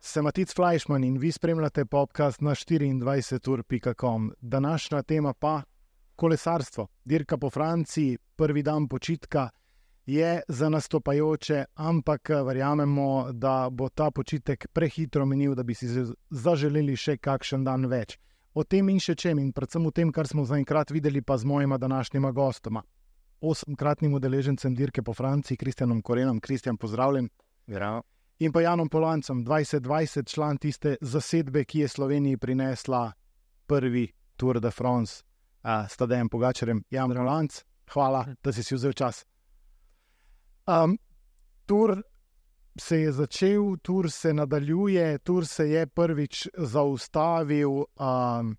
Sem Matic Fleischmann in vi spremljate podcast na 24.com. Današnja tema pa kolesarstvo. Dirka po Franciji, prvi dan počitka je za nastopajoče, ampak verjamemo, da bo ta počitek prehitro minil, da bi si zaželeli še kakšen dan več. O tem in še čem, in predvsem o tem, kar smo zaenkrat videli, pa z mojima današnjima gostoma. Osemkratnim udeležencem dirke po Franciji, Kristjanom Korenom, Kristjan, pozdravljen. Bravo. In pa Janom Polancem, 2020, član tiste zasedbe, ki je Sloveniji prinesla prvi Tour de France, uh, s Tadejem Pogačarjem, Jan Rolanc. Hvala, da si si vzel čas. Um, tur se je začel, tur se nadaljuje, tur se je prvič zaustavil. Um,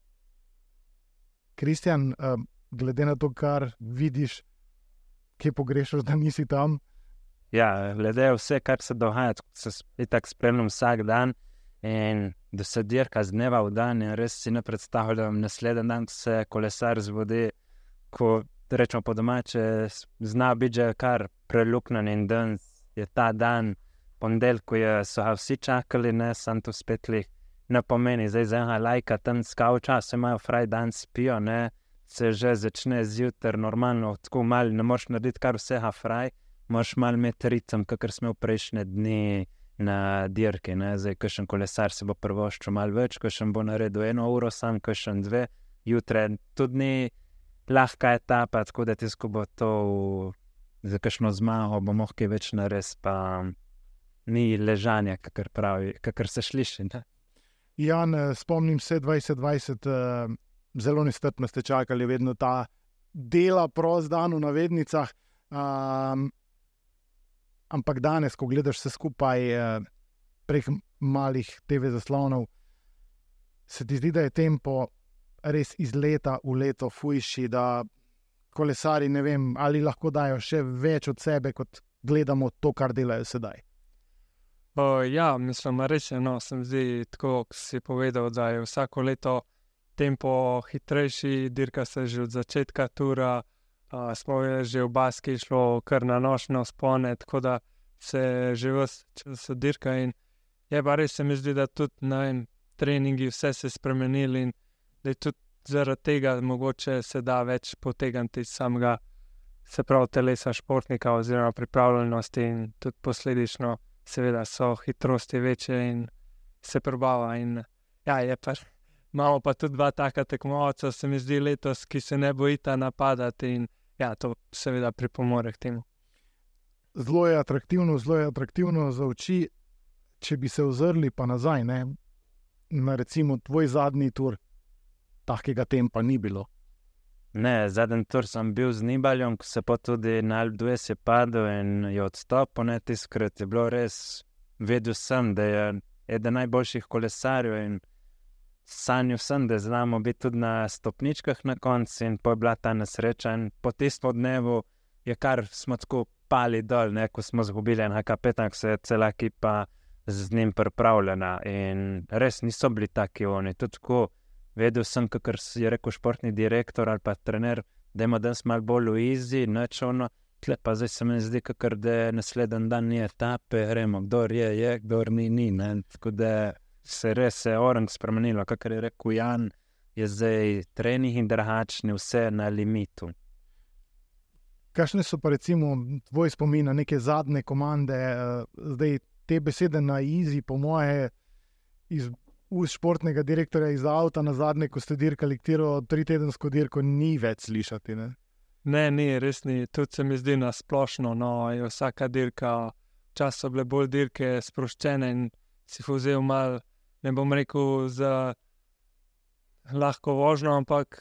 Kristjan, um, glede na to, kar vidiš, kje pogrešaš, da nisi tam. Ja, glede na vse, kar se dogaja, se tako spremljam vsak dan. In da se dirka z dneva v dan, in res si ne predstavljam, naslednji dan se kolesar zvodi, ko rečemo po domače, zna biti že kar preluknjen in dan je ta dan, ponedeljek, ko so ga vsi čakali, ne sem tu spet lih. Ne pomeni, zdaj za ena lajka tam skavča, se imajo fraj dan spijo, ne se že začne zjutraj normalno, tako malo, ne moreš narediti kar vsega fraj, moš malo imeti ritem, kakor smo v prejšnje dni. Na dirki, ne? zdaj, ko še en kolesar se bo prvoščil malo več, ko še bo naredil eno uro, sam, ko še dve, jutraj tudi ni lahka etapa, tako da ti skupo to za kakšno zmago, bomo lahko več naredili, ni ležanja, kakor, pravi, kakor se sliši. Ne? Jan, spomnim se 2020, zelo nestrpno ste čakali, vedno ta dela, prost dan v navednicah. Um, ampak danes, ko gledaš vse skupaj prek malih TV zaslonov, se ti zdi, da je tempo res iz leta v leto fujši, da kolesari ne vem, ali lahko dajo še več od sebe, kot gledamo to, kar delajo sedaj. O, ja, mislim, res je. No, sem zdaj tako, kot si povedal, da je vsako leto tempo hitrejši, dirka se že od začetka tura. Uh, smo že v Baski šlo kar na nočno spone, tako da se že vse čas dirka. In je pa res, se mi zdi, da tudi na enem treningu vse se je spremenilo in da je tudi zaradi tega mogoče se da več potegniti iz samega, se pravi, telesa športnika oziroma pripravljenosti in tudi posledično, seveda, so hitrosti večje in se prebava. In ja, je pa. Imamo pa tudi dva taka tekmovalca, se mi zdi, letos, ki se ne bojita napadati in ja, to seveda pripomore k temu. Zelo je atraktivno, zelo je atraktivno za oči, če bi se ozrli pa nazaj, ne? na recimo tvoj zadnji tur, takega tempa ni bilo. Ne, zadnji tur sem bil z Nibaljem, ko se pa tudi na Alpdu je padel in je odstopil, ne tiskrat je bilo res, vedel sem, da je eden najboljših kolesarjev in sanjal sem, da znamo biti tudi na stopničkah na koncu in pa je bila ta nesreča in po tistem dnevu je kar smo tako pali dol, ne, ko smo zgubili en kapetan, ko se je cela ekipa z njim pripravljena in res niso bili taki oni, tudi tako vedel sem, kar je rekel športni direktor ali pa trener, da ima danes malo bolj v izi, noč ono. Tle pa zdaj se mi zdi, kakor da je naslednji dan ni etape, remo, kdo je, je, kdo ni, ni. Tako da se res je orang spremenilo, kakor je rekel Jan, je zdaj trening in drugačni, vse na limitu. Kakšne so pa recimo tvoje spomine na neke zadnje komande, zdaj te besede na izi, po moje, iz ust športnega direktorja iz avta na zadnje, ko ste dirkali, tiro tri tedensko dirko, ni več slišati. Ne? Ne, ni, res ni. Tudi se mi zdi na splošno. No, je vsaka dirka, čas so bile bolj dirke sproščene in si vzel mal, ne bom rekel za lahko vožnjo, ampak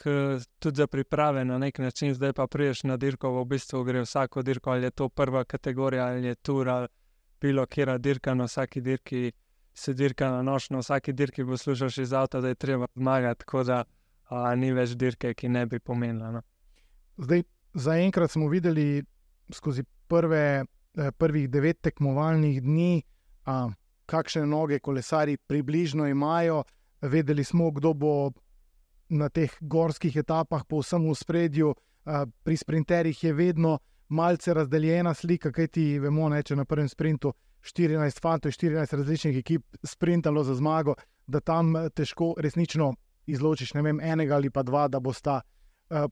tudi za priprave na nek način. Zdaj pa priješ na dirko, v bistvu gre vsako dirko, ali je to prva kategorija ali je tur ali bilo kera dirka na vsaki dirki se dirka na noč, na vsaki dirki poslušaš iz avta, da je treba zmagati, tako da a, ni več dirke, ki ne bi pomenila. No. Zdaj, zaenkrat smo videli skozi prve, eh, prvih devet tekmovalnih dni, a, kakšne noge kolesari približno imajo. Vedeli smo, kdo bo na teh gorskih etapah, povsem v spredju. Pri sprinterjih je vedno malce razdeljena slika, kaj ti vemo, ne, če na prvem sprintu 14 fantov, 14 različnih ekip sprintalo za zmago, da tam težko resnično izločiš vem, enega ali pa dva, da bosta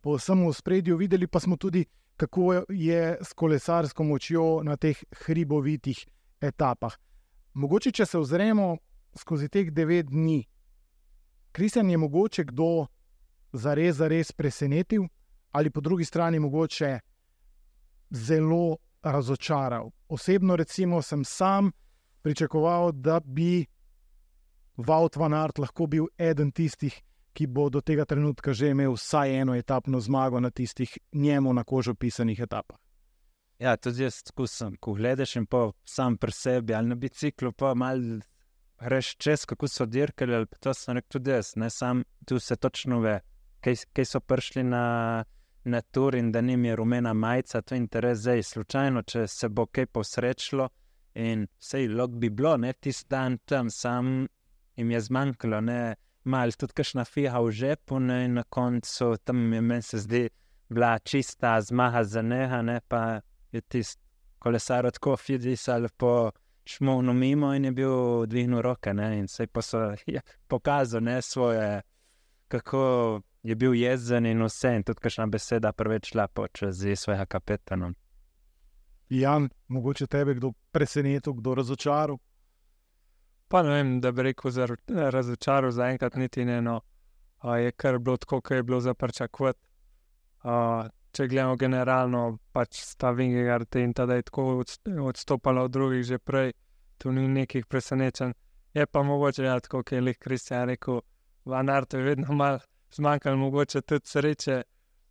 po samem spredju videli, pa smo tudi, kako je s kolesarsko močjo na teh hribovitih etapah. Mogoče, če se ozremo skozi teh devet dni, Kristjan je mogoče kdo zares, zares presenetil, ali po drugi strani mogoče zelo razočaral. Osebno, recimo, sem sam pričakoval, da bi Vaut van Art lahko bil eden tistih, ki bo do tega trenutka že imel vsaj eno etapno zmago na tistih njemu na kožo pisanih etapah. Ja, tudi jaz skušam, ko gledaš in pa sam pri sebi ali na biciklu, pa malo greš čez, kako so dirkali. Ali to sem rekel tudi jaz, ne sam tu se točno ve, kaj, kaj so prišli na, na tur in da jim je rumena majica, to je interes zdaj. Slučajno, če se bo kaj posrečilo in vse log bi bilo, ne tisti dan tam, sam jim je zmanjkalo, ne malo tudi kašna fiha v žepu, ne in na koncu tam je meni se zdi. Bila čista zmaga za neha, ne pa je tisti kolesar tako fidisal po šmovno mimo in je bil dvignil roke. In se je ja, pokazal ne, svoje, kako je bil jezen in vse. In tudi kakšna beseda preveč šla čez svojega kapetana. Jan, mogoče tebe kdo presenetil, kdo razočaral? Pa ne vem, da bi rekel, za razočaral zaenkrat niti ne. No. Uh, je kar bilo tako, kot je bilo za pričakovati. Uh, če gledamo generalno, pač sta Vingegard in tada je tako odstopala od drugih že prej, tu ni nekih presenečenj. Je pa mogoče, ja, tako kot je Lih Kristjan rekel, v Anartu je vedno malo zmanjkalo, mogoče tudi sreče.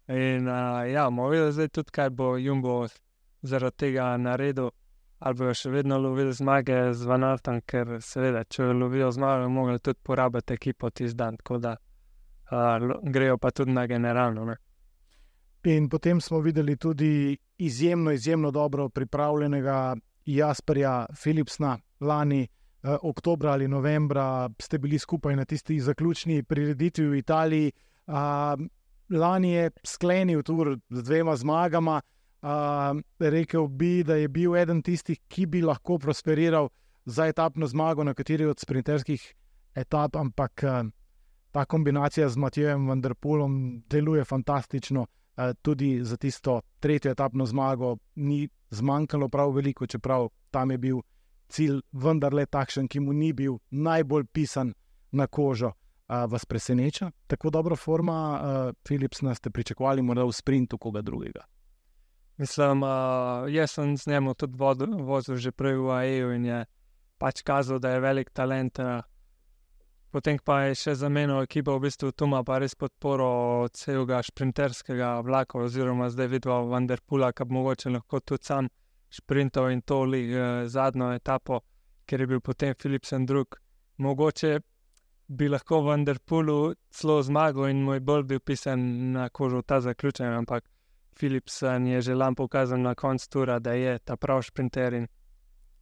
In uh, ja, bomo videli zdaj tudi, kaj bo Jumbo zaradi tega naredil. Ali bojo še vedno lovili zmage z Vanartom, ker seveda, če lovijo zmage, bomo mogli tudi porabiti ekipo tisti dan, tako da uh, grejo pa tudi na generalno. Ne? In potem smo videli tudi izjemno, izjemno dobro pripravljenega Jasperja Philipsna. Lani, eh, oktober ali novembra, ste bili skupaj na tisti zaključni prireditvi v Italiji. Uh, lani je sklenil tur z dvema zmagama. Uh, rekel bi, da je bil eden tistih, ki bi lahko prosperiral za etapno zmago na kateri od sprinterskih etap, ampak uh, ta kombinacija z Matijem Vendrpulom deluje fantastično. Eh, tudi za tisto tretjo etapno zmago ni zmanjkalo prav veliko, čeprav tam je bil cilj vendarle takšen, ki mu ni bil najbolj pisan na kožo. Uh, vas preseneča tako dobra forma, Philips, da ste pričakovali, morda v sprintu koga drugega? Mislim, uh, jaz sem z njim tudi vozil že prej v AEU in je pač kazal, da je velik talent. Uh, Potem pa je še zamenjal ekipo, v bistvu tu ima pa res podporo celega sprinterskega vlaka, oziroma zdaj vidva Vanderpula, ki bo mogoče lahko tudi sam sprintal in to li eh, zadnjo etapo, ker je bil potem Philipsen drug. Mogoče bi lahko Vanderpulu celo zmagal in moj bolj bil pisan na kožo ta zaključen, ampak Philipsen je že lam pokazal na koncu tura, da je ta prav sprinter in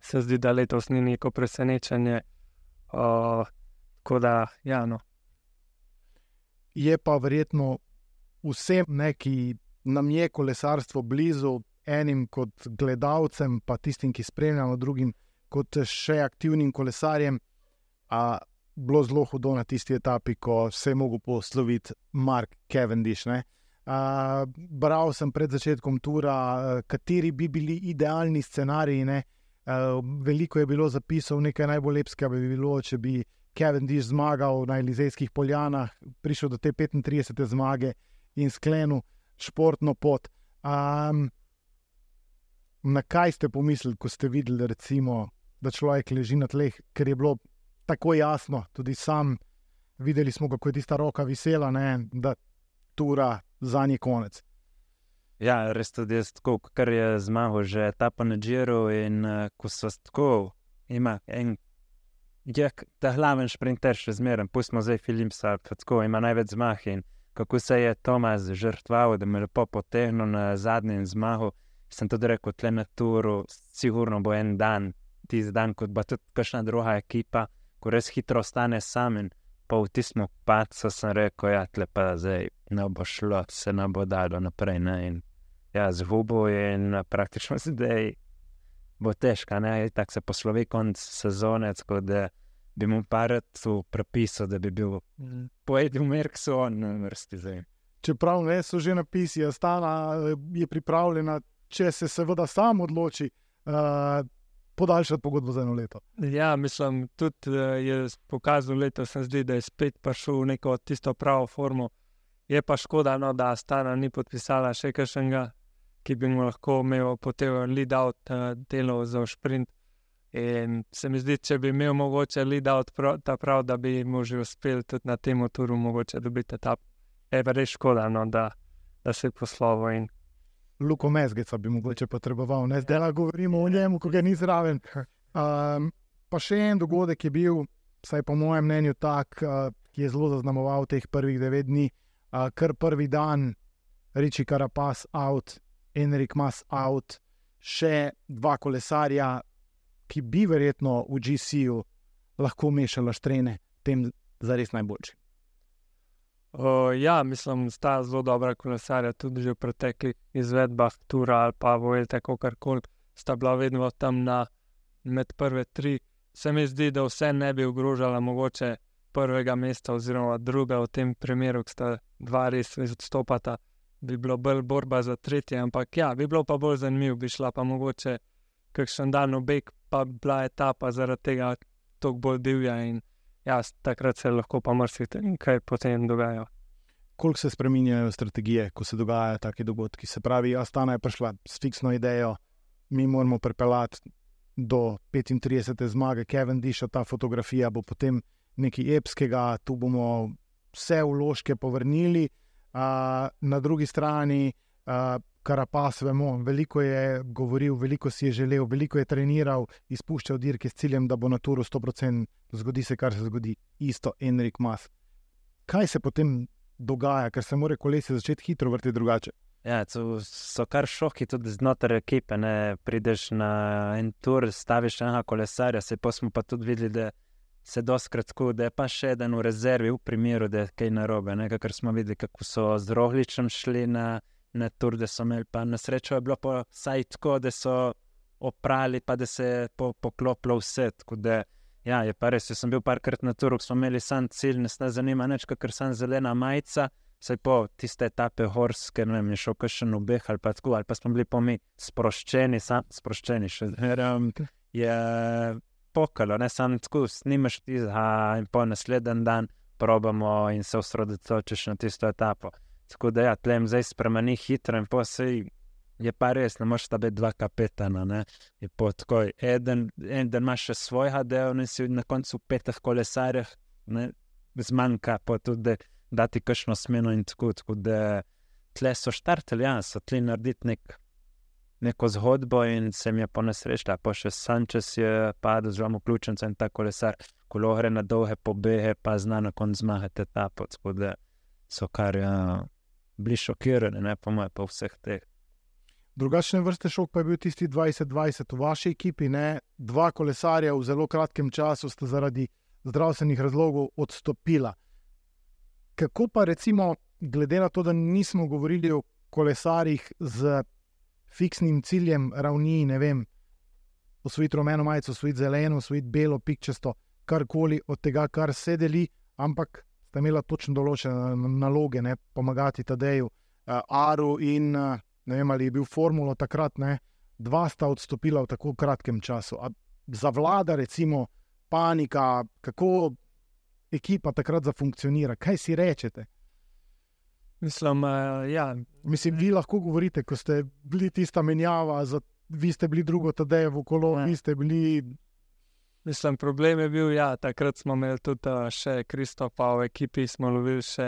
se zdi, da letos ni neko presenečenje. Uh, Tako da, ja, no. Je pa verjetno vsem, ne, ki nam je kolesarstvo blizu, enim kot gledalcem, pa tistim, ki spremljamo, drugim kot še aktivnim kolesarjem, a bilo zelo hudo na tisti etapi, ko se je mogel posloviti Mark Cavendish. Uh, bral sem pred začetkom tura, kateri bi bili idealni scenariji. Uh, veliko je bilo zapisov, nekaj najbolj lepskega bi bilo, če bi Diš zmagal na Elizejskih poljanah, prišel do te 35. zmage in sklenil športno pot. Um, na kaj ste pomislili, ko ste videli, recimo, da človek leži na tleh, ker je bilo tako jasno, tudi sam, videli smo, kako je tista roka visela, ne, da tura za njih konec. Ja, res tudi jaz, tako, kar je zmagal, že ta panedžiru in uh, ko so tako, ima en je ta glaven sprinter še zmeren, pustimo zdaj Filipsa, tako ima največ zmah in kako se je Tomas žrtval, da me lepo potegnil na zadnjem zmahu. Sem tudi rekel, tle na turu, sigurno bo en dan, tisti dan, kot bo tudi kakšna druga ekipa, ko res hitro ostane sam in pa v tistem pacu sem rekel, ja, tle pa zdaj ne bo šlo, se ne bo dalo naprej. Ne? In ja, zgubo in praktično zdaj bo težko, ne, tako se poslovi konc sezone, tako da bi mu parat v prepisu, da bi bil Mm. pojedel Merkso on na vrsti zdaj. Čeprav ne so že napisi, Astana eh, je pripravljena, če se seveda sam odloči, uh, podaljšati pogodbo za eno leto. Ja, mislim, tudi uh, je pokazal letos, se zdi, da je spet prišel v neko tisto pravo formo. Je pa škoda, no, da Stana ni podpisala še kakšnega, ki bi mu lahko imel potem lead out uh, delo za sprint. In se mi zdi, če bi imel mogoče lead out prav, ta prav, da bi mu že uspel tudi na tem turu mogoče dobiti ta. Je pa res škoda, no, da, da se je poslovo in Luko Mezgeca bi mogoče potreboval, ne zdaj le govorimo o njemu, ko ga ni zraven. Um, pa še en dogodek je bil, vsaj po mojem mnenju, tak, uh, ki je zelo zaznamoval teh prvih devet dni, uh, kar prvi dan, Riči Karapas out, Enrik Mas out, še dva kolesarja, ki bi verjetno v GC-ju lahko mešala štrene, tem zares najboljši. O, ja, mislim, sta zelo dobra kolesarja, tudi že v preteklih izvedbah, Tura ali pa Vojte, kako koli, sta bila vedno tam na med prve tri. Se mi zdi, da vse ne bi ogrožala mogoče prvega mesta oziroma druga v tem primeru, ki sta dva res odstopata, bi bilo bolj borba za tretje, ampak ja, bi bilo pa bolj zanimivo, bi šla pa mogoče kakšen dan v beg, pa bi bila etapa zaradi tega toliko bolj divja in ja, takrat se lahko pa marsikaj potem dogaja. koliko se spremenjajo strategije, ko se dogajajo taki dogodki. Se pravi, Astana je prišla s fiksno idejo, mi moramo pripeljati do 35. zmage Kevin Disha, ta fotografija bo potem nekaj epskega, tu bomo vse vložke povrnili. Uh, na drugi strani, uh, Karapas, vemo, veliko je govoril, veliko si je želel, veliko je treniral, izpuščal dirke s ciljem, da bo na turu 100%, zgodi se, kar se zgodi, isto Enrik Mas. Kaj se potem dogaja, ker se mora kolesje začeti hitro vrteti drugače? Ja, to so kar šoki tudi znotraj ekipe. Ne? Prideš na en tur, staviš enega kolesarja, se pa smo pa tudi videli, da se doskrat tako, da je pa še eden v rezervi, v primeru, da je kaj narobe. Ne? Ker smo videli, kako so z rohličem šli na, na tur, da so imeli pa na srečo, je bilo pa vsaj tako, da so oprali, pa da se je po, poklopilo vse. Da, ja, je pa res, sem bil parkrat na turu, smo imeli sam cilj, nas ne zanima nič, ker sem zelena majica. Saj po tiste etape horske, ne vem, šel kakšen obeh ali pa tako, ali pa smo bili pa mi sproščeni, sam sproščeni še. Um, je pokalo, ne samo tako, snimaš ti za in po naslednji dan probamo in se osredotočiš na tisto etapo. Tako da ja, tlem zdaj spremeni hitro in posej. Je pa res, ne moreš biti dva kapetana. Ne? Je pa tako, eden, eden ima še svojega dela, in si na koncu petih kolesarjev, zmanjka pa tudi dati kakšno smeno in tako. Tako da tle so štartili, ja, so tle narediti nek, neko zgodbo in se mi je po nesreča, pa še Sančes je padel z vami vključen in ta kolesar, kolo gre na dolge pobehe, pa zna na koncu zmagati etapo. Tako da so kar ja, bili šokirani, ne pa moje, pa vseh teh. Drugačne vrste šok pa je bil tisti 2020 v vaši ekipi. Ne? Dva kolesarja v zelo kratkem času sta zaradi zdravstvenih razlogov odstopila. Kako pa recimo, glede na to, da nismo govorili o kolesarjih z fiksnim ciljem ravni, ne vem, osvojiti rumeno majico, osvojiti zeleno, osvojiti belo, pikčasto, karkoli od tega, kar se deli, ampak sta imela točno določene naloge, ne? pomagati Tadeju, uh, Aru in uh, ne vem, ali je bil formulo takrat, ne, dva sta odstopila v tako kratkem času. A zavlada, recimo, panika, kako ekipa takrat zafunkcionira, kaj si rečete? Mislim, uh, ja. Mislim, vi lahko govorite, ko ste bili tista menjava, za, vi ste bili drugo Tadejevo kolo, Ja. vi ste bili. Mislim, problem je bil, da ja, takrat smo imeli tudi uh, še Kristofa v ekipi, smo lovili še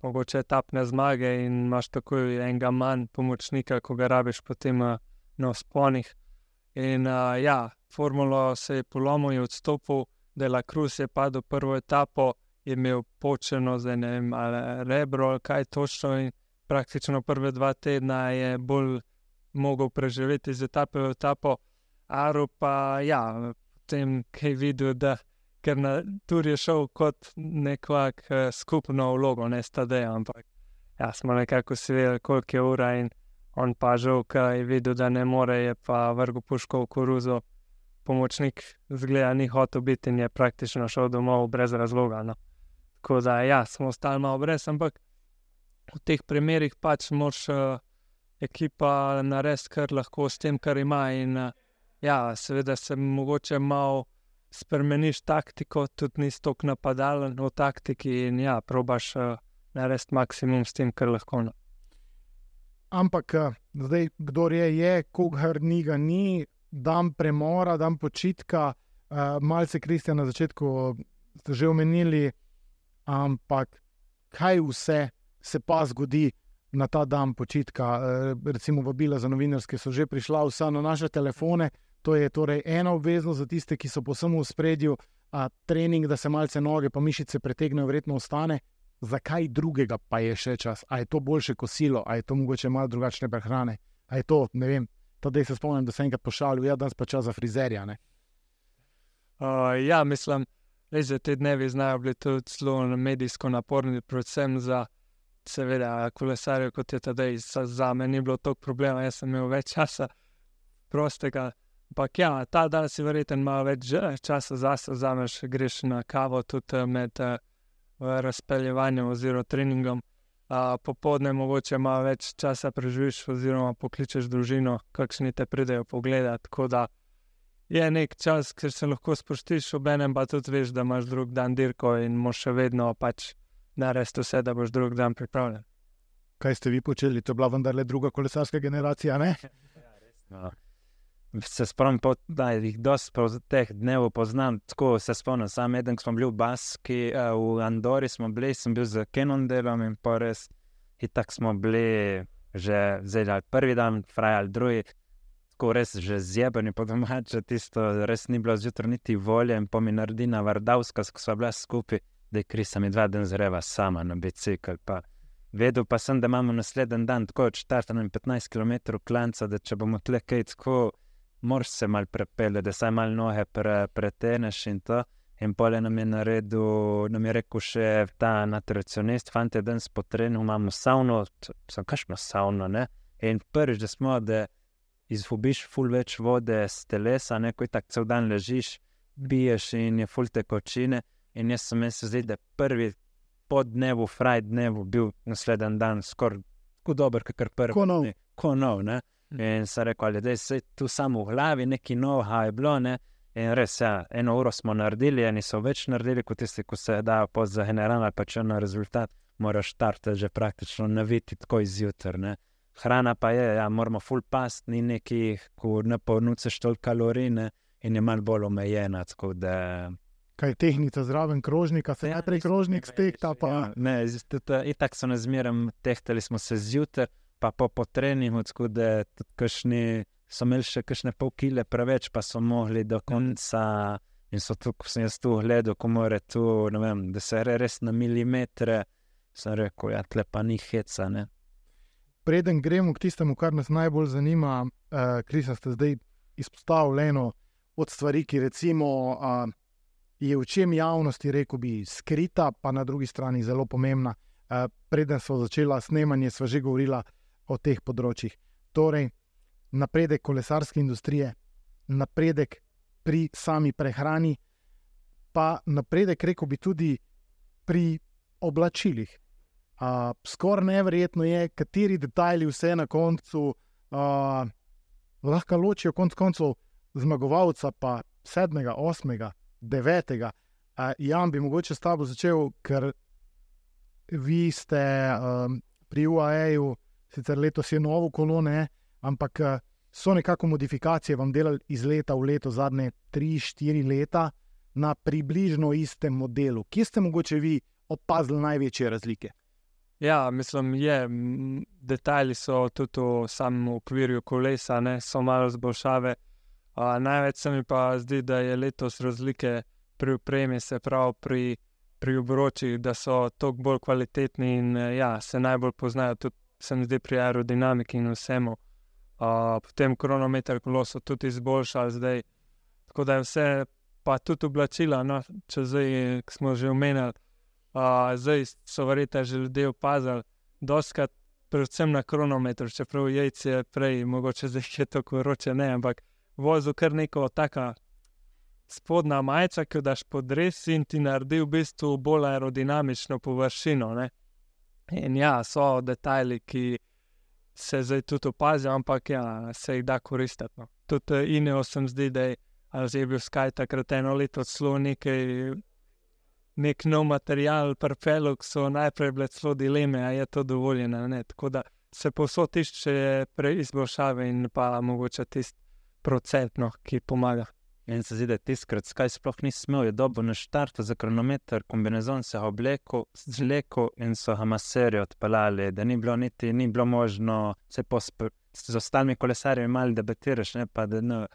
mogoče etapne zmage in imaš takoj enega manj pomočnika, ko ga rabiš potem uh, na sponih. In uh, ja, formulo se je polomil in odstopil, da je La Cruz je padel prvo etapo, je imel počeno, zdaj ne vem, ali rebro ali kaj točno. Praktično prve dva tedna je bolj mogel preživeti z etape v etapo. Aro pa ja, potem, ki je videl, da ker na tur je šel kot nekak uh, skupno vlogo, ne stade, ampak ja, smo nekako si vedeli, koliko je ura in on pa žal, kaj je videl, da ne more, je pa vrgo puško v koruzo. Pomočnik zgleda ni hotel biti in je praktično šel domov brez razloga. No. Tako da ja, smo ostali malo brez, ampak v teh primerih pač moš uh, ekipa narediti, kar lahko s tem, kar ima. In uh, ja, seveda se mogoče malo spremeniš taktiko, tudi nisi tako napadalen v taktiki in ja, probaš uh, narediti maksimum s tem, kar lahko. No. Ampak, zdaj, kdo je, je kogar ni, ga ni, dan premora, dan počitka, uh, malce kristja na začetku ste že omenili, ampak kaj vse se pa zgodi na ta dan počitka. Uh, recimo, vabila za novinarske so že prišla, vsa na naše telefone. To je torej ena obveznost za tiste, ki so posebno v spredju, a trening, da se malce noge, pa mišice pretegnejo, verjetno ostane. Zakaj drugega pa je še čas? A je to boljše kosilo, a je to mogoče malo drugačne prehrane, a je to, ne vem, tudi se spomnim, da sem enkrat pošalil, ja, danes pa čas za frizerja. Uh, ja, mislim, da te dnevi znajo biti tudi zelo medijsko naporni, predvsem za, seveda, kolesarje, kot je tedaj. Za me ni bilo toliko problema, jaz sem imel več časa prostega. Ampak ja, ta dan si verjeten malo več časa zase, vzameš, greš na kavo tudi eh, med uh, razpeljevanjem oziroma treningom popoldne mogoče malo več časa preživiš, oziroma pokličeš družino, kakšni te pridejo pogledat. Tako da je nek čas, ker se lahko sprostiš, ob enem pa tudi veš, da imaš drug dan dirko in moš še vedno pač narediti vse, da boš drug dan pripravljen. Kaj ste vi počeli? To je bila vendarle druga kolesarska generacija, ne? Ja, resno se spomnim, da jih dosti teh dnev poznam. Tako se spomnim, sam eden, ko smo bili v Baski, uh, v Andori smo bili, sem bil z Kenondelom in pa res. In tako smo bili že zdaj, prvi dan, fraj ali drugi, tako res že zjebeni po domače, tisto res ni bilo zjutraj niti volje in pomi naredi na Vardavska, ko sva bila skupaj, da je krisa mi dva dni zreva sama na bicikl. Vedel pa sem, da imamo naslednji dan tako od 14 km klanca, da če bomo tle kaj tako moraš se mal prepeljati, da se mal noge pre, preteneš in to. In pole nam je naredil, nam je rekel še ta nutricionist, fante, da smo potrebni, imamo savno, samo kašno savno. Ne? In prvič, da smo, da izgubiš ful več vode z telesa, neko tako cel dan ležiš, biješ in je ful tekočine. In jaz sem se zdaj, da prvi po dnevu, fraj dnevu, bil naslednji dan skoraj tako dober, kot prvi. Konov. Konov, ne. Mhm. In so rekli, da je tu samo v glavi, neki noha je bilo. Ne? In res, ja, eno uro smo naredili, eni so več naredili kot tisti, ki se dajo po za general ali pa če na rezultat, moraš štarte že praktično naviti tako izjutraj. Hrana pa je, ja, moramo full past, ni neki, ko ne ponudiš toliko kalorij in je manj bolj omejena. Da... Kaj je tehnika zraven krožnika, se ja, najprej krožnik stekta. Pa... Ja, ne, tako so ne zmeraj tehtali smo se zjutraj pa po, po treningu, tako da kašni, so imeli še kakšne pol kile preveč, pa so mogli do konca. In so tu, ko sem jaz tu gledal, ko more tu, vem, da se re res na milimetre, sem rekel, ja, tle pa ni heca. Ne? Preden gremo k tistemu, kar nas najbolj zanima, uh, Krisa, ste zdaj izpostavili eno od stvari, ki recimo, uh, je v čem javnosti, rekel bi, skrita, pa na drugi strani zelo pomembna. Uh, preden smo začeli snemanje, smo že govorili o teh področjih. Torej, napredek kolesarske industrije, napredek pri sami prehrani, pa napredek, rekel bi, tudi pri oblačilih. Uh, Skoraj nevrjetno je, kateri detajli vse na koncu uh, lahko ločijo, konc koncev, zmagovalca, pa sedmega, osmega, devetega. Uh, Jan bi mogoče s tabo začel, ker vi ste um, pri UAE-ju sicer letos je novo kolone, ampak eh, so nekako modifikacije vam delali iz leta v leto, zadnje 3-4 leta na približno istem modelu. Kje ste mogoče vi opazili največje razlike? Ja, mislim, je. Detajli so tudi v samem okvirju kolesa, ne, so malo zboljšave. Uh, največ se mi pa zdi, da je letos razlike pri upremi, se pravi pri, pri obročih, da so toliko bolj kvalitetni in ja, se najbolj poznajo tudi se mi zdi pri aerodinamiki in vsemu. Uh, potem kronometer kolo so tudi izboljšali zdaj. Tako da je vse pa tudi oblačila. No, če zdaj, smo že omenjali, uh, zdaj so verjete že ljudje opazili, doskrat, predvsem na kronometru, čeprav jajce prej, mogoče zdaj je tako vroče, ne, ampak vozil kar neko taka. Spodnja majica, ki jo daš pod res in ti naredi v bistvu bolj aerodinamično površino. Ne? In ja, so detajli, ki se zdaj tudi opazijo, ampak ja, se jih da koristiti. No. Tudi Ineo sem zdaj, da je je bil Sky takrat eno leto celo nekaj, nek nov material, prpelok so najprej bile celo dileme, a je to dovoljeno. Ne? Tako da se posod tišče preizboljšave in pa mogoče tisti procentno, ki pomaga. In se zdi, da tiskrat Sky sploh ni smel, je dobo na štartu za kronometer, kombinezon se je oblekel, zlekel in so ga maserje odpeljali, da ni bilo niti, ni bilo možno se pospr... Z ostalimi kolesarji imeli debatiraš, ne pa da ne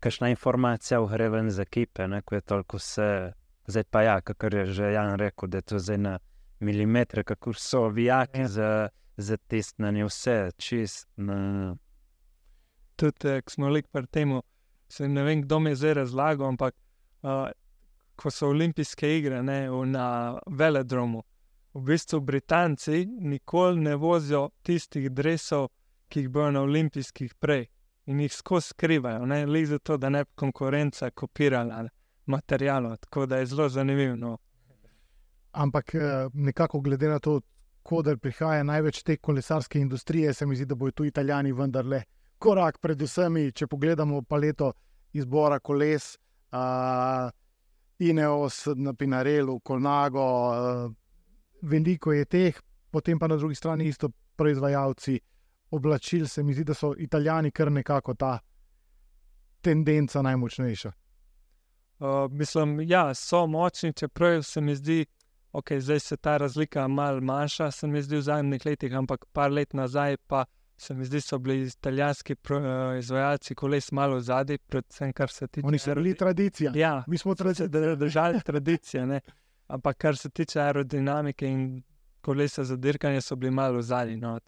kakšna informacija v Reven za ekipe, ne, ko je toliko vse. Zdaj pa ja, kar je že Jan rekel, da je to zdaj na milimetre, kako so vijaki ja. za, za testnanje, vse čist. Na... Tudi, eh, ko smo lik pri tem, se ne vem, kdo mi je zdaj razlagal, ampak uh, ko so olimpijske igre ne, na veledromu, v bistvu Britanci nikoli ne vozijo tistih drevesov, ki jih bojo na olimpijskih prej in jih skozi skrivajo, le zato, da ne bi konkurenca kopirala materijalov. Tako da je zelo zanimivo. No. Ampak eh, nekako glede na to, da prihaja največ te kolesarske industrije, se mi zdi, da bodo tu italijani vendarle korak pred vsemi. Če pogledamo paleto izbora koles, uh, Ineos, na Pinarelu, Kolnago, uh, veliko je teh, potem pa na drugi strani isto proizvajalci oblačil, se mi zdi, da so italijani kar nekako ta tendenca najmočnejša. Uh, mislim, da ja, so močni, čeprav se mi zdi, da okay, se ta razlika malo manjša, se mi zdi v zadnjih letih, ampak par let nazaj pa se mi zdi, da so bili italijanski uh, izvajalci koles malo zadaj, predvsem kar se tiče. Oni so bili tradicija. Ja, mi smo tradicija. držali tradicije, ne? ampak kar se tiče aerodinamike in kolesa za dirkanje, so bili malo zadaj. No?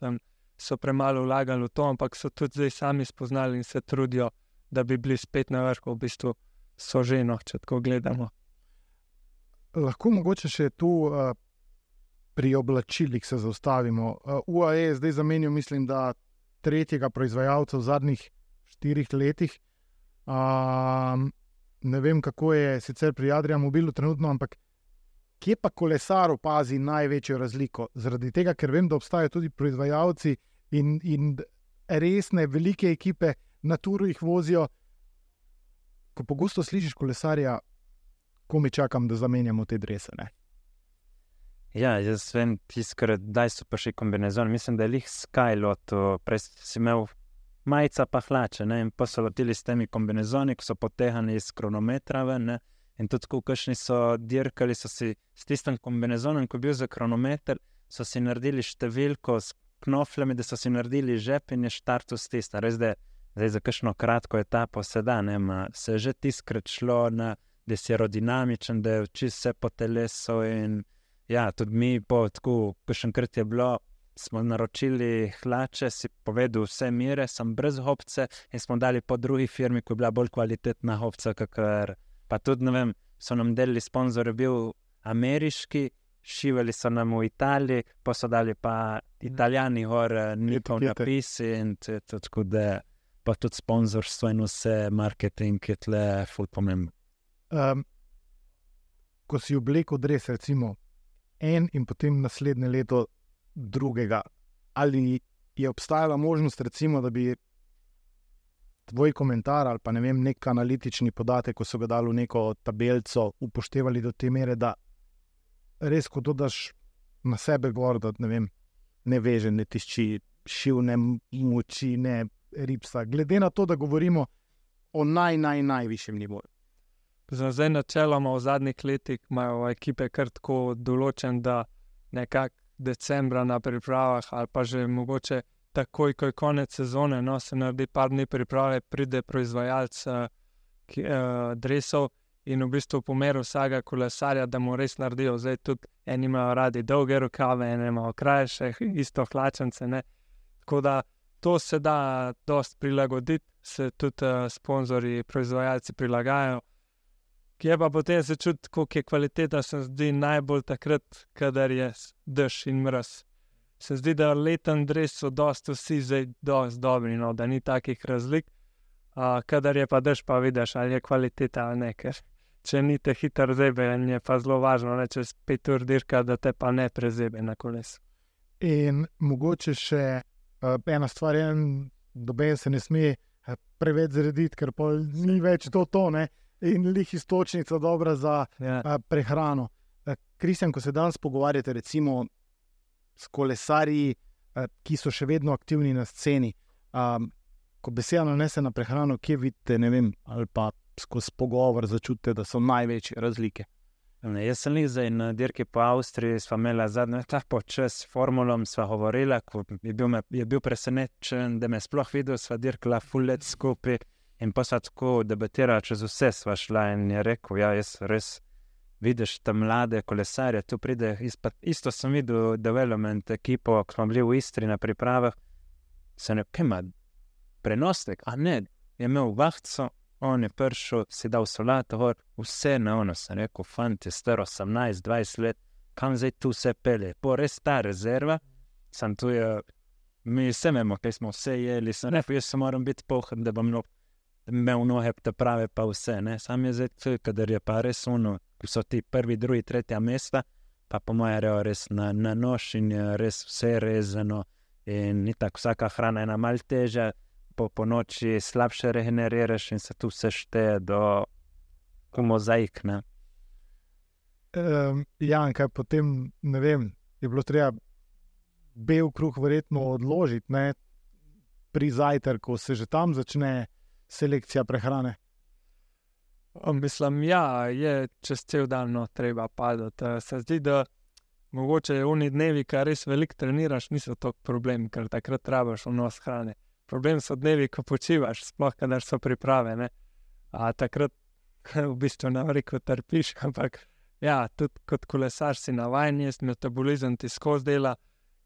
so premalo vlagali v to, ampak so tudi zdaj sami spoznali in se trudijo, da bi bili spet na vrhu, v bistvu so že eno, če tako gledamo. Lahko mogoče še tu uh, pri oblačilih se zaustavimo. Eh, UAE je zdaj zamenil, mislim, da tretjega proizvajalca v zadnjih štirih letih. Uh, ne vem, kako je sicer pri Adrianu mobilu trenutno, ampak kje pa kolesar opazi največjo razliko? Zaradi tega, ker vem, da obstajajo tudi proizvajalci, in, in resne, velike ekipe na turu jih vozijo. Ko pogosto slišiš kolesarja, ko mi čakam, da zamenjamo te drese. Ne? Ja, jaz vem, tiskar, da so pa še kombinezon. Mislim, da je jih skajlot, prej si imel majica, pa hlače. Ne? In pa so lotili s temi kombinezoni, ki so potehani iz kronometra. Ven, in tudi, ko kašni so dirkali, so si s tistim kombinezonom, ko je bil za kronometer, so si naredili številko s knofljami, da so si naredili žep in je štartu stista. Res da je za kakšno kratko etapo sedaj, se je že tiskrat šlo, na, da si aerodinamičen, da je čist vse po telesu. In, ja, tudi mi, po tako, kakšenkrat je bilo. Smo naročili hlače, si povedal vse mire, sem brez hopce in smo dali po drugi firmi, ki je bila bolj kvalitetna hopca. Kakor, pa tudi, ne vem, so nam delili sponzor, bil ameriški, šivali so nam v Italiji, pa so dali pa italijani, gor, njihov napis in tako da, pa tudi sponzorstvo in vse marketing, je tle, ful pomemben. Um, ko si oblekel dres, recimo en in potem naslednje leto drugega, ali je obstajala možnost, recimo, da bi. Tvoj komentar ali pa ne vem, nek analitični podatek, ko so ga dali v neko tabelico, upoštevali do te mere, da res, ko to daš na sebe, gor, da ne, vem, ne veže, ne tišči, šivne moči, ne ribsa. Glede na to, da govorimo o naj, naj, najvišjem nivoju. Zdaj, načeloma v zadnjih letih imajo ekipe kar tako določen, da nekako decembra na pripravah, ali pa že mogoče takoj, ko je konec sezone, no, se naredi par dni priprave, pride proizvajalec uh, ki, uh, dresov in v bistvu pomeru vsega kolesarja, da mu res naredijo. Zdaj tudi eni imajo radi dolge rokave, eni imajo krajše, isto hlačence. Ne? Tako da to se da dosti prilagoditi, se tudi uh, sponzorji, proizvajalci prilagajajo. Je pa potem se čuti, koliko je kvaliteta, se zdi najbolj takrat, kadar je dež in mraz. Se zdi, da leten dres so dosti vsi zdaj dosti dobri, no, da ni takih razlik. Uh, kadar je pa dež, pa vidiš, ali je kvaliteta ali ne. Ker če ni te hitro zebe, je pa zelo važno, da čez pet ur dirka, da te pa ne prezebe na kolesu. In mogoče še uh, ena stvar, da ben se ne sme uh, preveč zrediti, ker ni več to tone in lih istočnica dobra za Ja. uh, prehrano. Uh, Kristjan, ko se danes pogovarjate recimo s kolesarji, uh, ki so še vedno aktivni na sceni, um, ko beseda nanese na prehrano, kje vidite, ne vem, ali pa skozi pogovor začutite, da so največje razlike. Ne, jaz sem jih zdaj na dirki po Avstriji, sva imela zadnjo etapo čez formulom, sva govorila, je bil, me, je bil presenečen, da me sploh videl, sva dirkala full let skupaj in pa sva tako debatirala čez vse, sva šla in je rekel, ja, jaz res vidiš tam mlade kolesarje, tu pride, izpad, isto sem videl development ekipo, ko smo bili v Istri na pripravah, se ne, kaj ima, prenosnik, a ne, je imel vahco, on je prišel, si dal solato, gor, vse na ono, sem rekel, fant je star 18-20 let, kam zdaj tu vse pele, po res ta rezerva, sem tu je, mi vse vemo, kaj smo vse jeli, sem rekel, jaz se moram biti pohan, da bom no, imel noge te prave, pa vse, ne, sam je zdaj tu, kadar je pa res ono, ko so ti prvi, drugi, tretja mesta, pa po moje rejo res na, na nož in je res vse rezano in ni tako, vsaka hrana je ena mal težja, po, po noči slabše regeneriraš in se tu vse šteje do mozaik. Ne? Um, ja, in kaj potem, ne vem, je bilo treba bel kruh verjetno odložiti, ne, pri zajtrku se že tam začne selekcija prehrane. Mislim, ja, je čez cel dan no, treba padati. Eh, Se zdi, da mogoče oni dnevi, ki res veliko treniraš, niso tako problem, ker takrat rabiš vnos hrane. Problem so dnevi, ko počivaš, sploh kadar so priprave. Ne? A takrat v bistvu na vrhu trpiš, ampak ja, tudi kot kolesar si navaden, jesti, metabolizem ti skozi dela.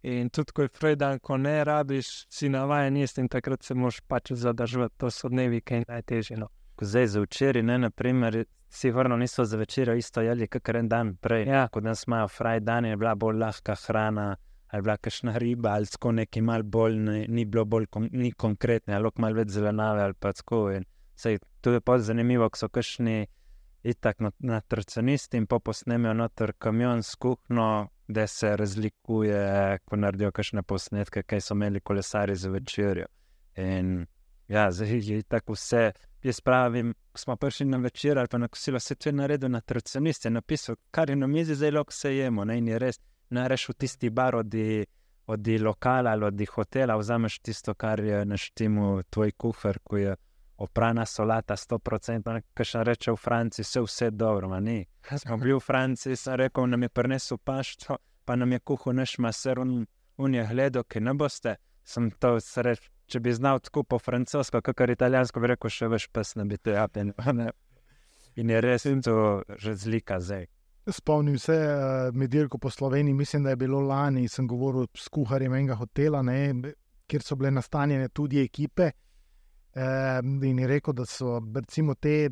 In tudi, ko je frajdan, ko ne rabiš, si navaden jesti in takrat se moš pač zadržati. To so dnevi, ki je najtežje. No. Zdaj za včeraj, ne, naprimer, si vrno niso za večer isto jedli, kakor en dan prej. Ja. Ko danes imajo fraj dan, je bila bolj lahka hrana, ali bila kakšna riba, ali tako neki mal bolj, ne, ni bilo bolj kon, ni konkretne, ali malo več zelenave, ali pa tako. In, sej, to je pa zanimivo, ko so kakšni itak na, na trcanisti in pa posnemijo noter kamion s kuhno, da se razlikuje, ko naredijo kakšne posnetke, kaj so imeli kolesari za večerjo. In ja, zdaj je tako vse. Jaz pravim, ko smo prišli na večer ali pa na kosilo, se to je naredil na tradicionaliste, napisal, kar je na mizi, zdaj lahko se jemo. Ne? In je res, nareš v tisti bar od od lokala ali od hotela, vzameš tisto, kar je na štimu tvoj kuhar, ko je oprana solata, 100%, kaj še reče v Franciji, vse, vse dobro, ma ni. Smo bili v Franciji, sem rekel, nam je prinesel paščo, pa nam je kuhal naš maser, un, un je gledal, ki ne boste. Sem to rekel, če bi znal tako po francosko, kakor italijansko, bi rekel, še več pes ne bi to japen. In je res to razlika zdaj. Spomnim se uh, med dirko po Sloveniji, mislim, da je bilo lani, sem govoril s kuharjem enega hotela, ne, kjer so bile nastanjene tudi ekipe. Uh, in je rekel, da so recimo, te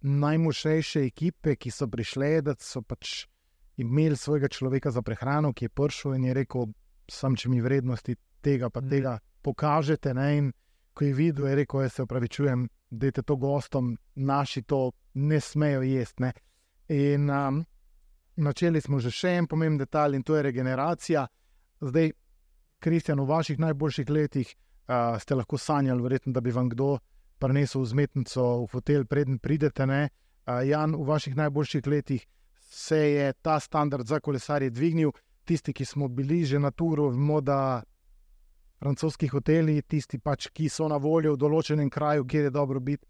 najmočnejše ekipe, ki so prišle, da so pač imeli svojega človeka za prehrano, ki je prišel in je rekel, sam če mi vrednosti tega pa Mhm. tega pokažete. Ne, in ko je videl, je rekel, jaz se upravičujem, da je to gostom, naši to ne smejo jesti. Ne. In um, načeli smo že še en pomemben detalj in to je regeneracija. Zdaj, Kristjan, v vaših najboljših letih uh, ste lahko sanjali, verjetno, da bi vam kdo prinesel vzmetnico v hotel, preden pridete. Ne? Uh, Jan, v vaših najboljših letih se je ta standard za kolesarje dvignil. Tisti, ki smo bili že na turu, vemo, da francoski hoteli, tisti, pač, ki so na voljo v določenem kraju, kjer je dobro biti,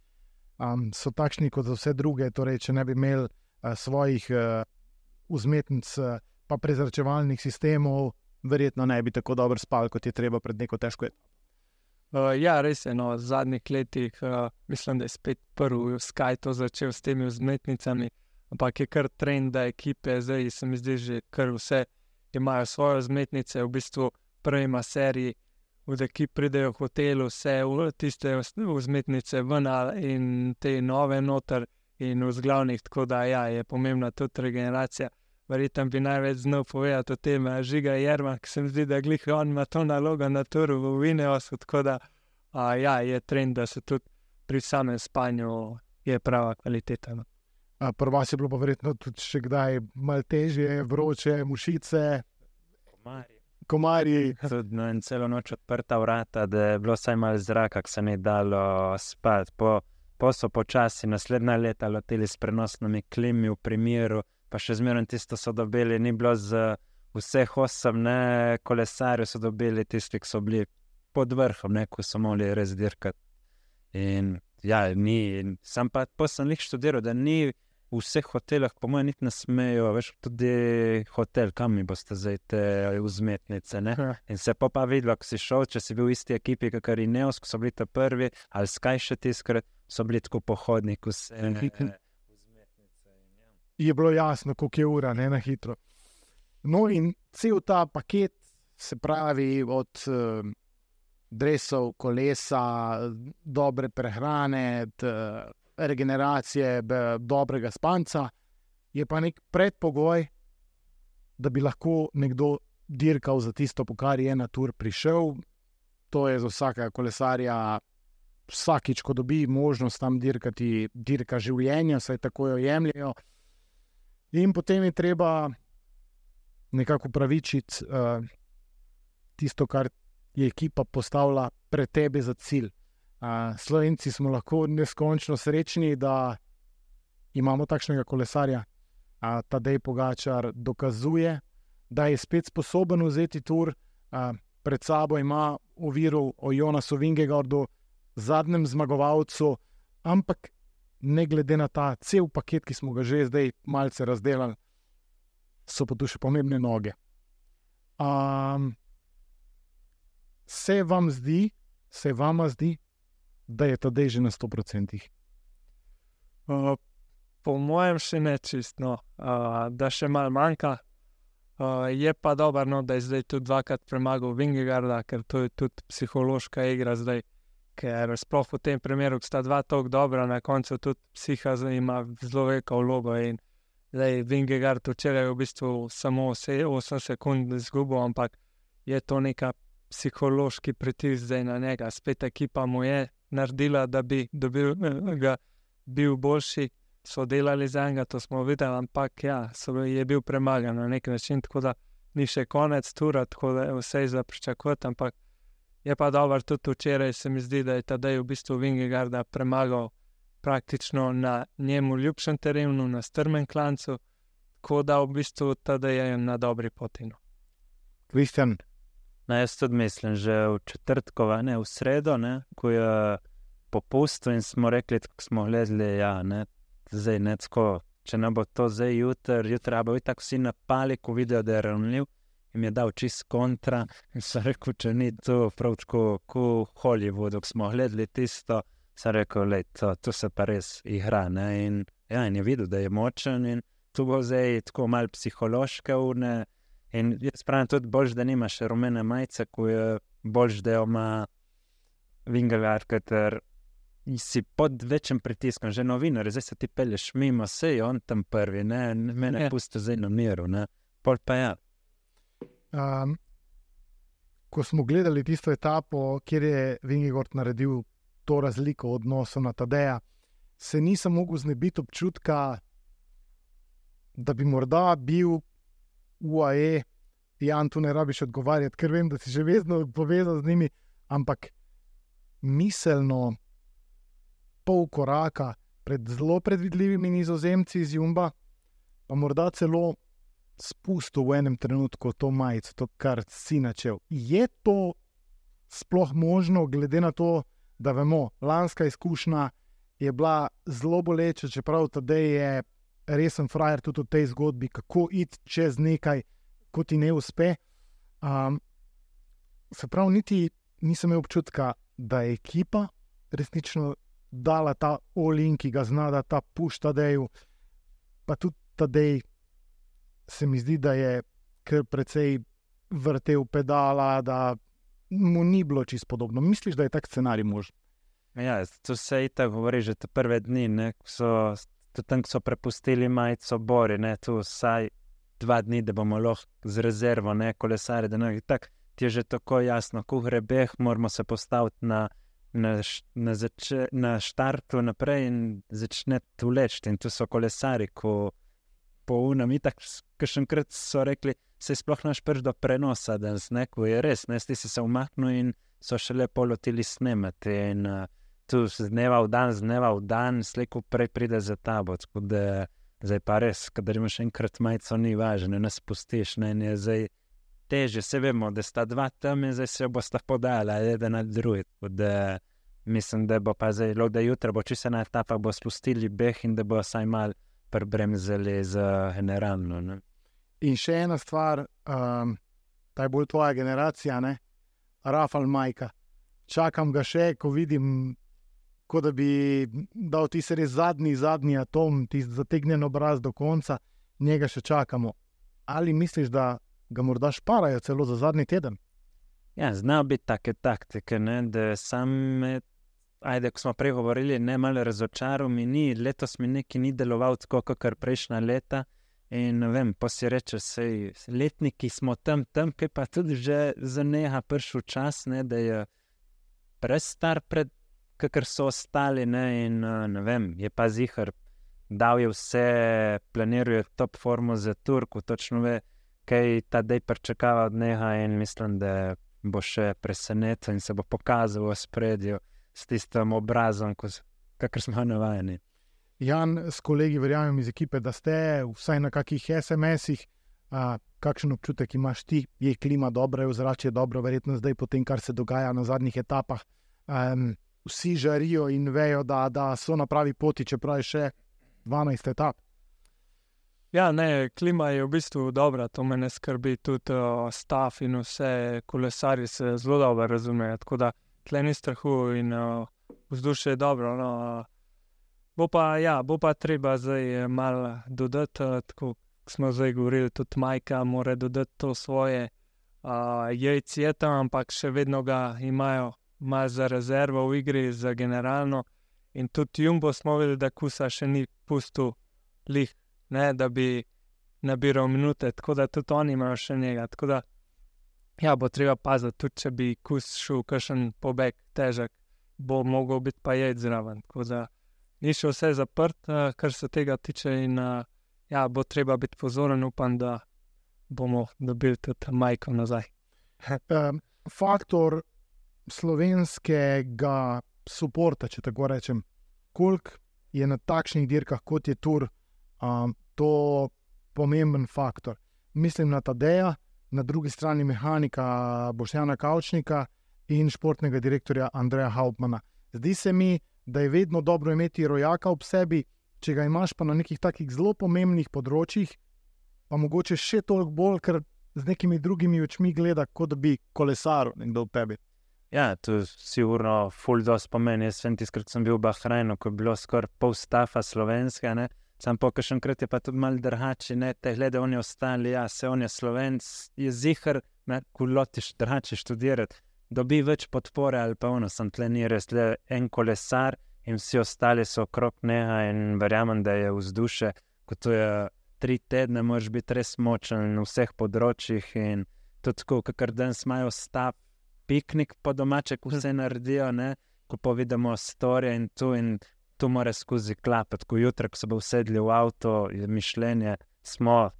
um, so takšni kot za vse druge. Torej, če ne bi imeli uh, svojih uh, vzmetnic, uh, pa prezračevalnih sistemov, verjetno ne bi tako dobro spal, kot je treba pred neko težko etapo. Uh, ja, res je. No, v zadnjih letih uh, mislim, da je spet prvi Sky to začel s temi vzmetnicami, ampak je kar trend, da ekipe zdaj se mi zdi že kar vse imajo svoje vzmetnice, v bistvu prejma seriji. Od ekip pridejo v hotel, vse tiste vzmetnice ven in te nove noter, in v zglavnih, tako da ja, je pomembna tudi regeneracija. Verjetno bi največ znal povedati o tem, žiga Jerma, ki se mi zdi, da glih on ima to nalogo na turu v Vineosu, tako da a, ja, je trend, da se tudi pri samem spanju je prava kvaliteta. No. Prvo vas je bilo pa verjetno tudi še kdaj malo težje, vroče, mušice, Komarji. komarji. Tudi no, celo noč odprta vrata, da je bilo vsaj malo zraka, ki se ni dalo spati. Po, po so počasi naslednja leta lotili s prenosnimi klimi v primeru, pa še zmeraj tisto so dobili, ni bilo z vseh osem ne, kolesarjev, so dobili tisti, ki so bili pod vrhom, ne, ko so mogli res dirkati. In ja, ni, in sam pa sem jih študiral, da ni v vseh hotelih, po mojem, niti ne smejo, veš, tudi hotel, kam mi boste zdaj te vzmetnice. Ne? In se pa pa videlo, ko si šel, če si bil v isti ekipi, kot je Neos, ko so bili ta prvi, ali skaj še tiskrat, so bili tako pohodniki, vse Mhm. vzmetnice. in ja. Je bilo jasno, koliko je ura, ne na hitro. No, in cel ta paket, se pravi, od uh, drevesov, kolesa, dobre prehrane, t, regeneracije, be, dobrega spanca, je pa nek predpogoj, da bi lahko nekdo dirkal za tisto, po kar je na tur prišel. To je za vsakega kolesarja. Vsakič, ko dobi možnost tam dirkati, dirka življenja, saj tako jo jemljajo. In potem je treba nekako upravičiti uh, tisto, kar je ekipa postavila pred tebi za cilj. Uh, Slovenci smo lahko neskončno srečni, da imamo takšnega kolesarja. Uh, Tadej Pogačar dokazuje, da je spet sposoben vzeti tur. Uh, pred sabo ima oviro o Jonasu Vingegordu, zadnjem zmagovalcu, ampak ne glede na ta cel paket, ki smo ga že zdaj malce razdelili, so pa tu še pomembne noge. Um, se vam zdi, se vam zdi, da je tadej že na 100%? Uh, po mojem, še ne čistno, uh, da še malo manjka. Uh, je pa dobro, no, da je zdaj tudi dvakrat premagal Vingegarda, ker to je tudi psihološka igra zdaj. Ker sploh v tem primeru, ko sta dva tako dobra, na koncu tudi psiha ima zelo veliko vlogo. In zdaj Vingegard včeraj je v bistvu samo vse 8 sekund izgubil, ampak je to neka psihološki pritisk zdaj na njega. Spet ekipa mu je naredila, da bi dobil, ga, bil boljši, so delali za njega, to smo videli, ampak ja, so, je bil premagan na nek način, tako da ni še konec tura, tako da je vse za pričakovati. Ampak je pa dobro, tudi včeraj se mi zdi, da je tadej v bistvu Vingegarda premagal praktično na njemu ljubšem terenu, na strmem klancu, tako da v bistvu tadej je na dobri poti. No. Kristjan, No, jaz tudi mislim, že v četrtkovo, ne v sredo, ne, ko je popustil in smo rekli, ko smo gledali, ja, ne, zdaj ne tako. Če ne bo to zdaj jutri, jutri bo tako vsi napali, ko vidijo, da je ravnljiv. In je dal čist kontra. Sem rekel, če ni to prav tako, kot v Hollywoodu, ko smo gledali tisto, sem rekel, da to, to se pa res igra. Ne? In, ja, in je videl, da je močen in tu bo zdaj tako mal psihološke urne. In jaz pravim tudi bolj, da nimaš rumene majice, ko je bolj, da ima Vingegaard, ker si pod večjim pritiskom, že novinar, zdaj se ti peleš mimo, vse je on tam prvi, ne, me ne Ja. pusti zdaj na miru, ne. Pol pa ja. Um, ko smo gledali tisto etapo, kjer je Vingegord naredil to razliko v odnosu na Tadeja, se nisem mogel znebiti občutka, da bi morda bil UAE, Jan, tu ne rabiš odgovarjati, ker vem, da si že vedno povezan z njimi, ampak miselno pol koraka pred zelo predvidljivimi nizozemci iz Jumba, pa morda celo spustil v enem trenutku to majico, to, kar si načel. Je to sploh možno, glede na to, da vemo, lanska izkušnja je bila zelo boleča, čeprav tedaj je resen frajer tudi v tej zgodbi, kako iti čez nekaj, ko ti ne uspe. Um, se pravi, niti nisem imel občutka, da je ekipa resnično dala ta olin, ki ga zna, da ta pušta deju, pa tudi ta dej. Se mi zdi, da je kar precej vrtel pedala, da mu ni bilo čisto podobno. Misliš, da je tak scenarij možen? Ja, to se je tako govori že te prve dni, ne, ko so tam so prepustili majico Bori, ne, tu vsaj dva dni, da bomo lahko z rezervo, ne kolesari, da ne, tako ti je že tako jasno, ko grebeh, moramo se postaviti na, na, na, zače, na štartu naprej in začne tu leči. In tu so kolesari, ko po unem, in tako, ki še enkrat so rekli, se sploh naš prš do prenosa, da ne, ko je res, ne, ti si se umaknil in so še lepo lotili snemati. In uh, tu z dneva v dan, z dneva v dan, slejko prej pride za tabo. Zdaj pa res, kadar imaš enkrat majico, ni važno, ne spustiš, ne, ne, zdaj teže, se vemo, da sta dva tam in zdaj se bosta podala, eden na drugi. Da, mislim, da bo pa zdaj, da jutro bo čisto ena etapa, bo spustili beh in da bo vsaj mal prebremzali za generalno. Ne. In še ena stvar, um, ta je bolj tvoja generacija, ne? Rafal Majka. Čakam ga še, ko vidim, kot da bi dal ti res zadnji, zadnji atom, ti zategnjen obraz do konca, njega še čakamo. Ali misliš, da ga morda šparajo celo za zadnji teden. Ja, Znajo biti take taktike, ne? da sam, ajde, ko smo prej govorili, ne malo razočaral mi ni, letos mi neki ni deloval tako, kot prejšnja leta. In vem, pa si reče, sej, letniki smo tam, tam, ki pa tudi že za neha prišel čas, ne, da je prestar pred, kakor so ostali. Ne, in ne vem, je pa zihar, dal je vse, planiruje top formo za Turku, točno ve kaj ta dej pričakava od njega, in mislim, da bo še presenečen in se bo pokazal v spredju s tistim obrazom, kakor smo navajeni. Jan, s kolegi, verjamem iz ekipe, da ste vsaj na kakih SMS-ih. Kakšen občutek imaš ti, je klima dobra, je vzračje dobro, verjetno zdaj, po tem, kar se dogaja na zadnjih etapah. Um, vsi žarijo in vejo, da, da so na pravi poti, čeprav je še 12 etap. Ja, ne, klima je v bistvu dobra, to me ne skrbi, tudi uh, stav in vse kolesari se zelo dobro razumejo. Tako da tle ni strahu in uh, vzdušje je dobro. No, uh, bo, pa, ja, bo pa treba zdaj malo dodati, uh, tako smo zdaj govorili, tudi majka mora dodati to svoje uh, jajce tam, ampak še vedno ga imajo malo za rezervo v igri, za generalno. In tudi Jumbo smo videli, da kusa še ni pustil lih ne, da bi nabiral minute, tako da tudi oni imajo še nekaj. Tako da ja, bo treba paziti, tudi če bi kus šel, kakšen pobeg težek, bo mogel biti pa jed zraven. Tako da ni še vse zaprt, uh, kar se tega tiče, in uh, ja, bo treba biti pozoren, upam, da bomo dobili tudi majko nazaj. um, faktor slovenskega suporta, če tako rečem, koliko je na takšnih dirkah, kot je Tur, um, to pomemben faktor. Mislim na Tadeja, na drugi strani mehanika Bošjana Kavčnika in športnega direktorja Andreja Hauptmana. Zdi se mi, da je vedno dobro imeti rojaka ob sebi, če ga imaš pa na nekih takih zelo pomembnih področjih, pa mogoče še toliko bolj, ker z nekimi drugimi očmi gleda, kot da bi kolesaril nekdo v tebi. Ja, to je sigurno, fuldo spomen. Jaz sem tiskrat sem bil v Bahrajnu, ko je bilo skoraj pol stafa slovenskega. Sam po kakšnem krat je pa tudi malo drugače, ne te glede, oni ostali, ja, se on je slovenc, je zihar, ne, ko lotiš drugače študirati, dobi več podpore ali pa ono, sem tle ni res le en kolesar in vsi ostali so okrog njega in verjamem, da je vzdušje, ko to je tri tedne, moraš biti res močen na vseh področjih in tudi tako, kakor dan smajo stav, piknik po domače, ko vse naredijo, ne, ko povedamo storje in tu in to mora skozi klapati. Ko jutra, ko se bo usedli v avto, je mišljenje, smo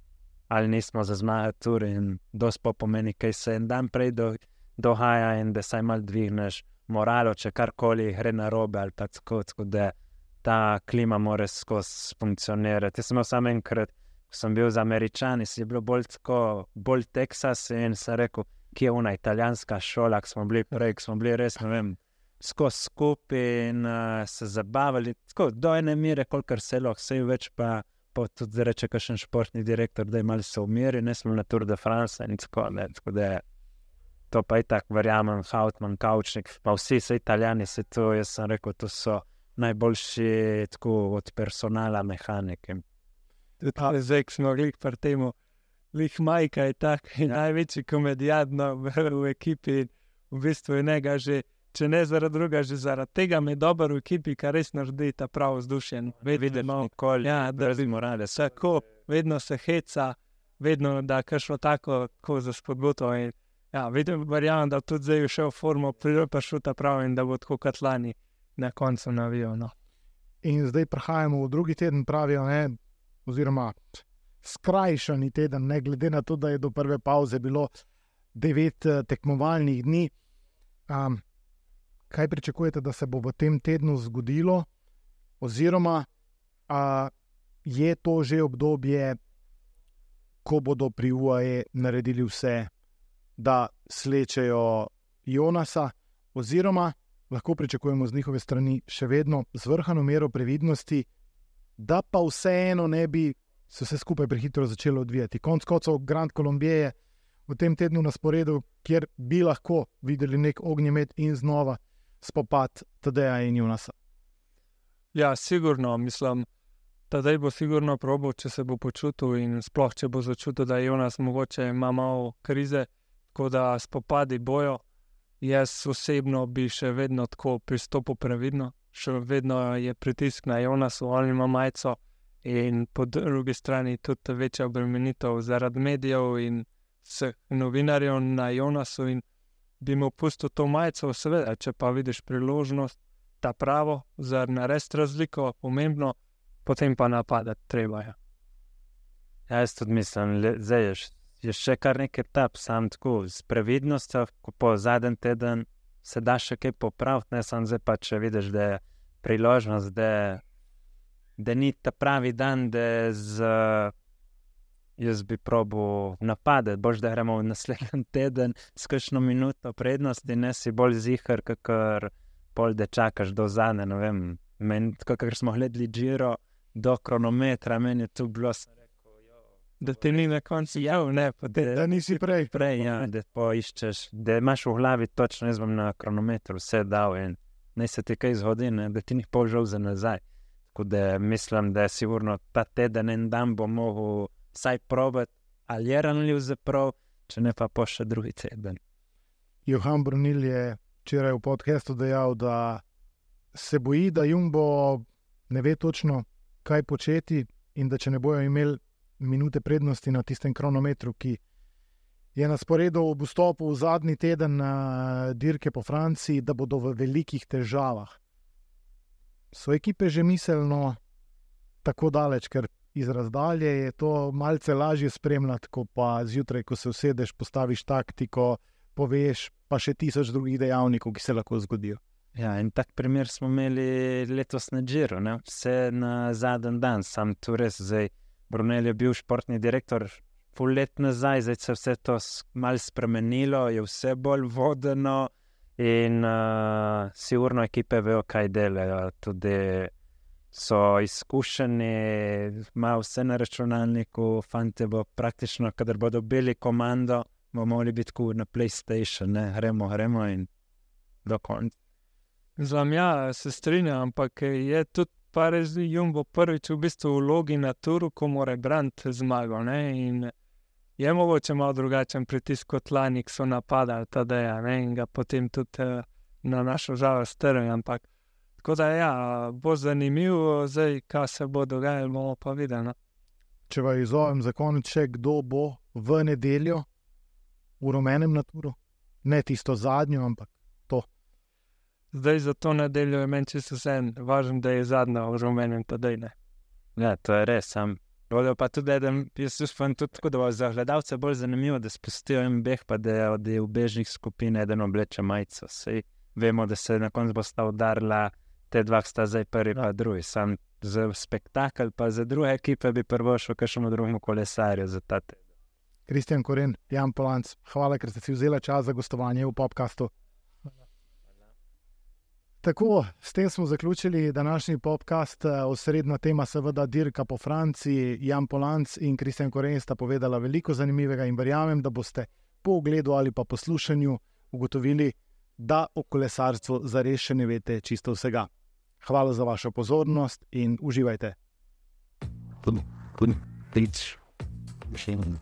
ali nismo za zmaga tur in dospo pomeni, kaj se en dan prej do, dogaja in da saj mal dvigneš moralo, če karkoli gre na robe ali pa tako, tako da ta klima mora skozi funkcionirati. Jaz sem samo enkrat, ko sem bil z američani, si je bilo bolj tako, bolj Teksas in sem rekel, kje je ona italijanska šola, ki smo bili prej, ki smo bili res, ne vem skozi skupaj in uh, se zabavali, tako do ene mere, kolikor se lahko, vse več pa. Pa tudi reče, je še športni direktor, da je malo se umiri, ne smo na Tour de France in tako naprej. Tako da to pa je tako, verjamem, Hautman, Kaučnik, pa vsi so italijani, se to, jaz sem rekel, to so najboljši tako od personala, mehanike. Zdaj, ko smo rekli pri tem, lih majka je tak, največji komedijant no, v ekipi, v bistvu je njega že če ne zaradi drugega, že zaradi tega mi je dobro v ekipi, kar res naredi ta prav vzdušje. No. Vidiš, nikoli, Ja, da brez morale. tako, vedno se heca, vedno da kašlo tako, tako za spodbudo. In, ja, vidim, verjamem, da tudi zdaj je šel v formo, priropa šuta prav in da bo tako kot lani na koncu navijo. No. In zdaj prehajamo v drugi teden, pravijo, ne, oziroma skrajšani teden, ne glede na to, da je do prve pauze bilo devet eh, tekmovalnih dni. Um, kaj pričakujete, da se bo v tem tednu zgodilo, oziroma a, je to že obdobje, ko bodo pri UAE naredili vse, da slečejo Jonasa, oziroma lahko pričakujemo z njihove strani še vedno zvrhano mero previdnosti, da pa vseeno ne bi se vse skupaj prehitro začelo odvijati. Konec koncev, Grand Columbia je v tem tednu na sporedu, kjer bi lahko videli nek ognjemet in znova spopad Tadeja in Junasa. Ja, sigurno, mislim, da zdaj bo sigurno probo, če se bo počutil in sploh, če bo začutil, da je Jonas mogoče ima malo krize, tako da spopadi bojo. Jaz osebno bi še vedno tako pristopil previdno, še vedno je pritisk na Jonasu, on ima majico in po drugi strani tudi večja obremenitev zaradi medijev in vseh novinarjev na Jonasu in bi mu pustil to majico, seveda, če pa vidiš priložnost, ta pravo, za narediti razliko, pomembno, potem pa napadati treba. Ja. Ja, jaz tudi mislim, zdaj je, je še kar nekaj tap, sam tako s previdnostjo, ko po zadnjem tednu se da še kaj popraviti, ne samo zdaj pa, če vidiš, da je priložnost, da, da ni ta pravi dan, da je z, jaz bi probo napadati, boš da gremo naslednji teden s kakšno minuto prednosti, ne si bolj zihar, kakor pol, da čakaš do zadnje, ne vem, meni, tako kot smo gledali Giro do kronometra, meni je tu bilo. rekel, "Jo, Da ti ni na koncu jav, ne pa te. Da nisi prej. Prej, ja, da poiščeš, da imaš v glavi točno, jaz bom na kronometru vse dal in naj se ti kaj zgodi, ne, da ti ni pol žal za nazaj. Tako da mislim, da je sigurno ta teden en dan bo mogel vsaj probati, ali je ranljiv za prav, če ne pa po še drugi teden. Johan Brunil je včeraj v podkastu dejal, da se boji, da Jumbo ne ve točno, kaj početi, in da če ne bojo imeli minute prednosti na tistem kronometru, ki je na sporedu ob vstopu v zadnji teden na dirke po Franciji, da bodo v velikih težavah. So ekipe že miselno tako daleč, ker iz razdalje je to malce lažje spremljati, kot pa zjutraj, ko se usedeš, postaviš taktiko, poveš, pa še tisoč drugih dejavnikov, ki se lahko zgodijo. Ja, in tak primer smo imeli letos na Džiru, ne? vse na zadnji dan, sam tu res zdaj. Brunel je bil športni direktor pol let nazaj, zdaj se je vse to malo spremenilo, je vse bolj vodeno in uh, sigurno ekipe vejo, kaj delajo. Tudi so izkušeni, imajo vse na računalniku, fante bo praktično, kadar bodo dobili komando, bomo mogli biti kot na PlayStation, ne? gremo, gremo in do konca. Zlam, ja, se strinjam, ampak je tudi pa res Jumbo prvič v bistvu v vlogi na turu, ko mora braniti zmago. Ne? In je mogoče malo drugačen pritisk kot lani, ki so napadali ta deja ne? in ga potem tudi eh, na našo žalost strli. Ampak tako da ja, bo zanimivo, zdaj, kaj se bo dogajalo, bomo pa videli. no. Če vas izovem za konec, še kdo bo v nedeljo v rumenem naturu, ne tisto zadnjo, ampak Zdaj za to nedeljo je meni čisto vse, važno, da je zadnja v rumenem tedaj. ne. Ja, to je res. Sam. Bodo pa tudi, da jaz upam, tudi tako, da bo za gledalce bolj zanimivo, da spustijo en beh, pa da je od ubežnih skupin eden obleče majico. Sej vemo, da se na koncu bo sta udarila, te dva sta zdaj prvi, pa drugi. Sam za spektakel, pa za druge ekipe bi prvo šel kakšnemu drugemu kolesarju za ta teden. Kristjan Koren, Jan Polanc, hvala, ker ste si vzeli čas za gostovanje v podkastu. Tako, s tem smo zaključili današnji podcast. Eh, Osrednja tema, seveda, dirka po Franciji. Jan Polanc in Kristjan Koren sta povedala veliko zanimivega in verjamem, da boste po ogledu ali pa poslušanju ugotovili, da o kolesarstvu zares še ne veste čisto vsega. Hvala za vašo pozornost in uživajte. Put, put, please. Machine,